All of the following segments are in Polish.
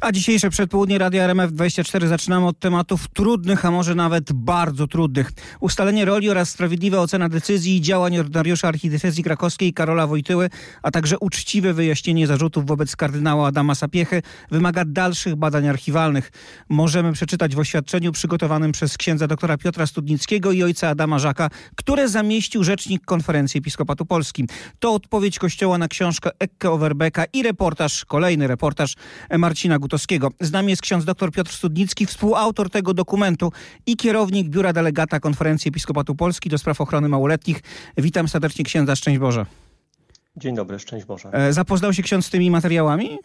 A dzisiejsze przedpołudnie Radia RMF24 zaczynamy od tematów trudnych, a może nawet bardzo trudnych. Ustalenie roli oraz sprawiedliwa ocena decyzji i działań ordynariusza archidiecezji krakowskiej Karola Wojtyły, a także uczciwe wyjaśnienie zarzutów wobec kardynała Adama Sapiechy wymaga dalszych badań archiwalnych. Możemy przeczytać w oświadczeniu przygotowanym przez księdza doktora Piotra Studnickiego i ojca Adama Żaka, które zamieścił rzecznik Konferencji Episkopatu Polski. To odpowiedź Kościoła na książkę Ekke Overbecka i reportaż, kolejny reportaż Marcina Z nami jest ksiądz dr Piotr Studnicki, współautor tego dokumentu i kierownik Biura Delegata Konferencji Episkopatu Polski do spraw ochrony małoletnich. Witam serdecznie księdza, szczęść Boże. Dzień dobry, szczęść Boże. E, zapoznał się ksiądz z tymi materiałami?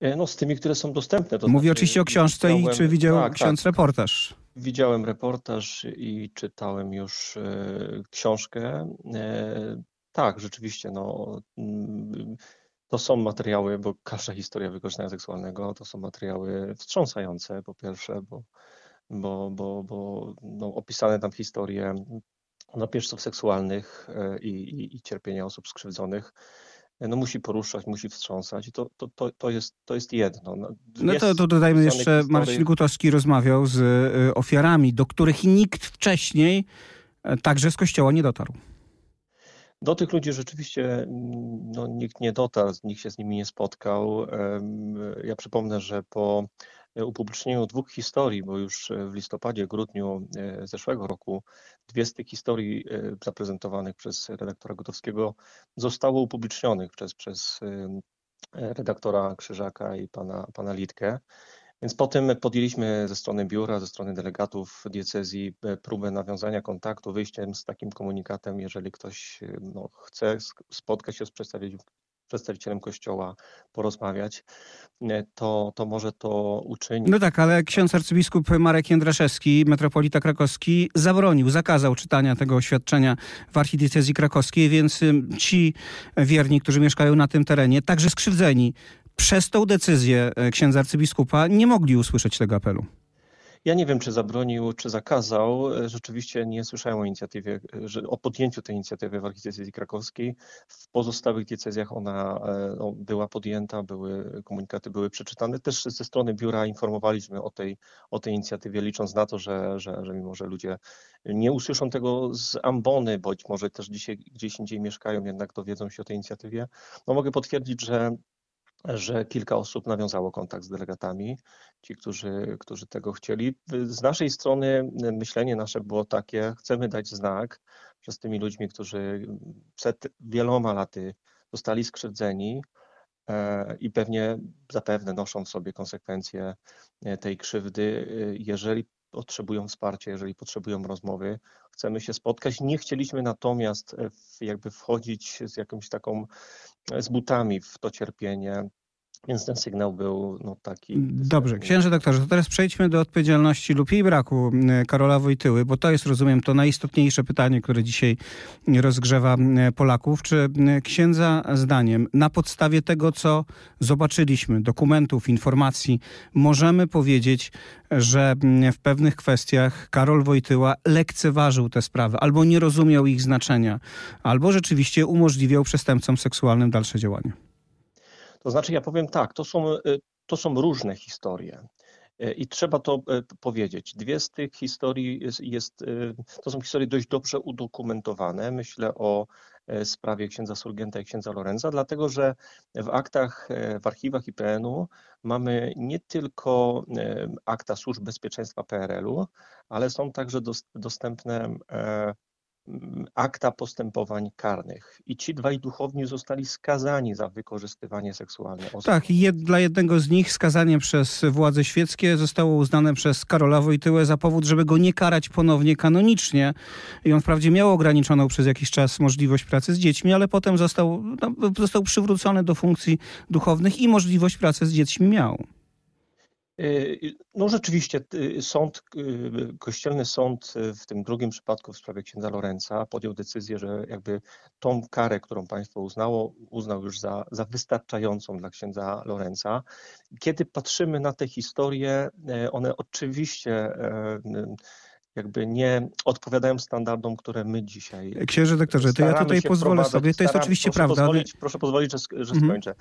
E, no z tymi, które są dostępne. To Mówi znaczy, oczywiście o książce i czy widział tak, ksiądz tak. reportaż? Widziałem reportaż i czytałem już e, książkę. E, tak, rzeczywiście, no, mm, to są materiały, bo każda historia wykorzystania seksualnego to są materiały wstrząsające, po pierwsze, bo, bo, bo, bo no, opisane tam historie napieszców seksualnych e, i, i, i cierpienia osób skrzywdzonych no musi poruszać, musi wstrząsać i to, to, to, to, jest, to jest jedno. No, no to, to dodajmy jeszcze, historii... Marcin Gutowski rozmawiał z e, ofiarami, do których nikt wcześniej e, także z kościoła nie dotarł. Do tych ludzi rzeczywiście no, nikt nie dotarł, nikt się z nimi nie spotkał. Ja przypomnę, że po upublicznieniu dwóch historii, bo już w listopadzie, grudniu e, zeszłego roku dwie z tych historii e, zaprezentowanych przez redaktora Gotowskiego zostało upublicznionych przez, przez redaktora Krzyżaka i pana, pana Litkę. Więc potem podjęliśmy ze strony biura, ze strony delegatów diecezji e, próbę nawiązania kontaktu, wyjściem z takim komunikatem, jeżeli ktoś e, no, chce spotkać się z przedstawicielem kościoła, porozmawiać, e, to, to może to uczynić. No tak, ale ksiądz arcybiskup Marek Jędraszewski, metropolita krakowski, zabronił, zakazał czytania tego oświadczenia w archidiecezji krakowskiej, więc ci wierni, którzy mieszkają na tym terenie, także skrzywdzeni przez tą decyzję e, księdza arcybiskupa nie mogli usłyszeć tego apelu. Ja nie wiem, czy zabronił, czy zakazał. E, rzeczywiście nie słyszałem o inicjatywie, e, o podjęciu tej inicjatywy w archidiecezji krakowskiej. W pozostałych diecezjach ona no, była podjęta, były komunikaty były przeczytane. Też ze strony biura informowaliśmy o tej, o tej inicjatywie, licząc na to, że, że, że mimo, że ludzie nie usłyszą tego z ambony, bądź może też dzisiaj gdzieś indziej mieszkają, jednak dowiedzą się o tej inicjatywie. No mogę potwierdzić, że że kilka osób nawiązało kontakt z delegatami, ci, którzy, którzy tego chcieli. Z naszej strony myślenie nasze było takie, chcemy dać znak, że z tymi ludźmi, którzy przed wieloma laty zostali skrzywdzeni e, i pewnie zapewne noszą w sobie konsekwencje e, tej krzywdy, e, jeżeli potrzebują wsparcia, jeżeli potrzebują rozmowy, chcemy się spotkać. Nie chcieliśmy natomiast jakby wchodzić z jakąś taką z butami w to cierpienie, więc ten sygnał był no, taki. Dobrze, księże doktorze, to teraz przejdźmy do odpowiedzialności lub jej braku Karola Wojtyły, bo to jest, rozumiem, to najistotniejsze pytanie, które dzisiaj rozgrzewa Polaków. Czy księdza zdaniem, na podstawie tego, co zobaczyliśmy, dokumentów, informacji, możemy powiedzieć, że w pewnych kwestiach Karol Wojtyła lekceważył te sprawy, albo nie rozumiał ich znaczenia, albo rzeczywiście umożliwiał przestępcom seksualnym dalsze działania? To znaczy, ja powiem tak, to są, y, to są różne historie. Y, I trzeba to y, powiedzieć. Dwie z tych historii jest, jest, to są historie dość dobrze udokumentowane. Myślę o sprawie księdza Surgenta i księdza Lorenza, dlatego że w aktach, w archiwach IPN-u mamy nie tylko akta służb bezpieczeństwa PRL-u, ale są także dostępne akta postępowań karnych. I ci dwaj duchowni zostali skazani za wykorzystywanie seksualne osób. Tak, i jed, dla jednego z nich skazanie przez władze świeckie zostało uznane przez Karola Wojtyłę za powód, żeby go nie karać ponownie kanonicznie. I on wprawdzie miał ograniczoną przez jakiś czas możliwość pracy z dziećmi, ale potem został, no, został przywrócony do funkcji duchownych i możliwość pracy z dziećmi miał. Y, no rzeczywiście y, sąd, y, kościelny sąd w tym drugim przypadku w sprawie księdza Lorenza podjął decyzję, że jakby tą karę, którą państwo uznało, uznał już za, za wystarczającą dla księdza Lorenza. Kiedy patrzymy na te historie, one oczywiście jakby nie odpowiadają standardom, które my dzisiaj. Księże doktorze, to ja tutaj pozwolę sobie, to jest oczywiście proszę prawda, ale Pozwolić, proszę pozwolić, że, że Mhm. skończę.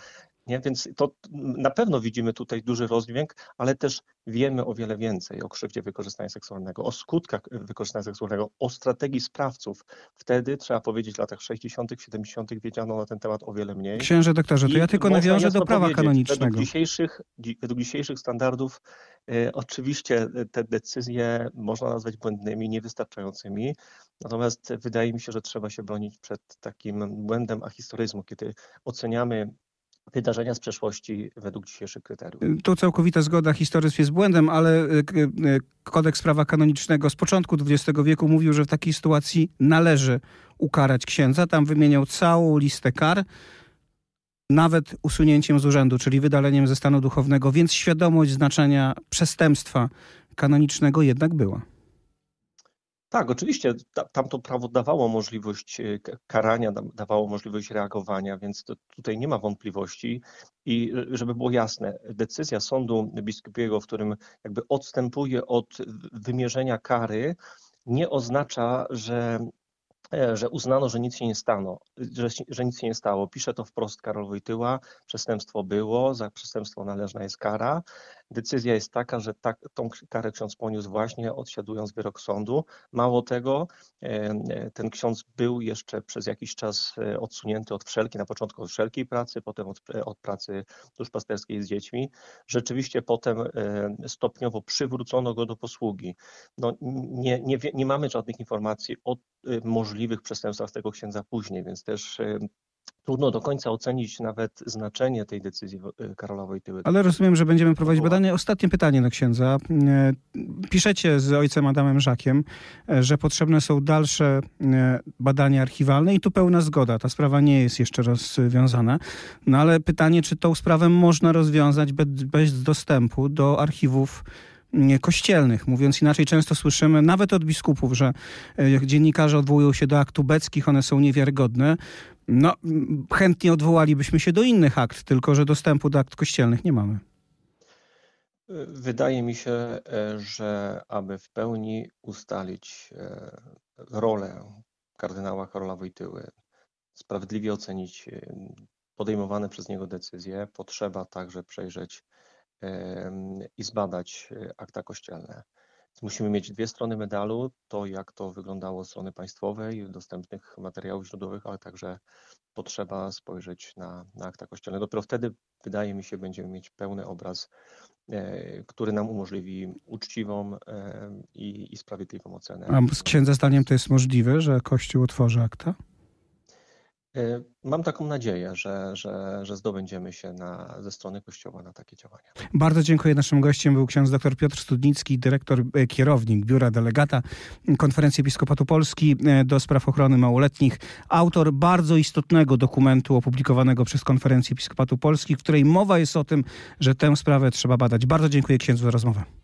Nie? Więc to na pewno widzimy tutaj duży rozdźwięk, ale też wiemy o wiele więcej o krzywdzie wykorzystania seksualnego, o skutkach wykorzystania seksualnego, o strategii sprawców. Wtedy, trzeba powiedzieć, w latach 60., 70. wiedziano na ten temat o wiele mniej. księże doktorze, to I ja tylko nawiążę do prawa kanonicznego. Według dzisiejszych, dzi- według dzisiejszych standardów e, oczywiście e, te decyzje można nazwać błędnymi, niewystarczającymi, natomiast wydaje mi się, że trzeba się bronić przed takim błędem ahistoryzmu, kiedy oceniamy wydarzenia z przeszłości według dzisiejszych kryteriów. Tu całkowita zgoda, historyzm jest błędem, ale y, y, kodeks prawa kanonicznego z początku XX wieku mówił, że w takiej sytuacji należy ukarać księdza. Tam wymieniał całą listę kar, nawet usunięciem z urzędu, czyli wydaleniem ze stanu duchownego, więc świadomość znaczenia przestępstwa kanonicznego jednak była. Tak, oczywiście ta, tamto prawo dawało możliwość e, karania, da- dawało możliwość reagowania, więc to, tutaj nie ma wątpliwości. I e, żeby było jasne, decyzja sądu biskupiego, w którym jakby odstępuje od wymierzenia kary, nie oznacza, że, e, że uznano, że nic się nie stało, że, że nic się nie stało. Pisze to wprost Karol Wojtyła, przestępstwo było, za przestępstwo należna jest kara. Decyzja jest taka, że tak, tą karę ksiądz poniósł właśnie odsiadując wyrok sądu. Mało tego, e, e, ten ksiądz był jeszcze przez jakiś czas e, odsunięty od wszelkiej, na początku od wszelkiej pracy, potem od, od pracy duszpasterskiej z dziećmi. Rzeczywiście potem stopniowo przywrócono go do posługi. No, nie, nie, nie mamy żadnych informacji o możliwych przestępstwach tego księdza później, więc też trudno do końca ocenić nawet znaczenie tej decyzji e, Karola Wojtyły. Ale rozumiem, że będziemy prowadzić badanie. Ostatnie pytanie do księdza. E, Piszecie z ojcem Adamem Żakiem, e, że potrzebne są dalsze e, badania archiwalne i tu pełna zgoda. Ta sprawa nie jest jeszcze rozwiązana. No ale pytanie, czy tą sprawę można rozwiązać bez, dostępu do archiwów kościelnych. Mówiąc inaczej, często słyszymy nawet od biskupów, że e, dziennikarze odwołują się do akt tubeckich, one są niewiarygodne. No, chętnie odwołalibyśmy się do innych akt, tylko że dostępu do akt kościelnych nie mamy. Wydaje mi się, e, że aby w pełni ustalić e, rolę kardynała Karola Wojtyły, sprawiedliwie ocenić e, podejmowane przez niego decyzje, potrzeba także przejrzeć i zbadać e, akta kościelne. Więc Musimy mieć dwie strony medalu, to jak to wyglądało z strony państwowej, dostępnych materiałów źródłowych, ale także potrzeba spojrzeć na, na akta kościelne. Dopiero wtedy, wydaje mi się, będziemy mieć pełny obraz e, który nam umożliwi uczciwą i, i sprawiedliwą ocenę. A z księdza zdaniem to jest możliwe, że Kościół otworzy akta? E, Mam taką nadzieję, że, że, że zdobędziemy się na, ze strony Kościoła na takie działania. Bardzo dziękuję. Naszym gościem był ksiądz dr Piotr Studnicki, dyrektor, e, kierownik Biura Delegata Konferencji Episkopatu Polski e, do spraw ochrony małoletnich. Autor bardzo istotnego dokumentu opublikowanego przez Konferencję Episkopatu Polski, w której mowa jest o tym, że tę sprawę trzeba badać. Bardzo dziękuję księdzu za rozmowę.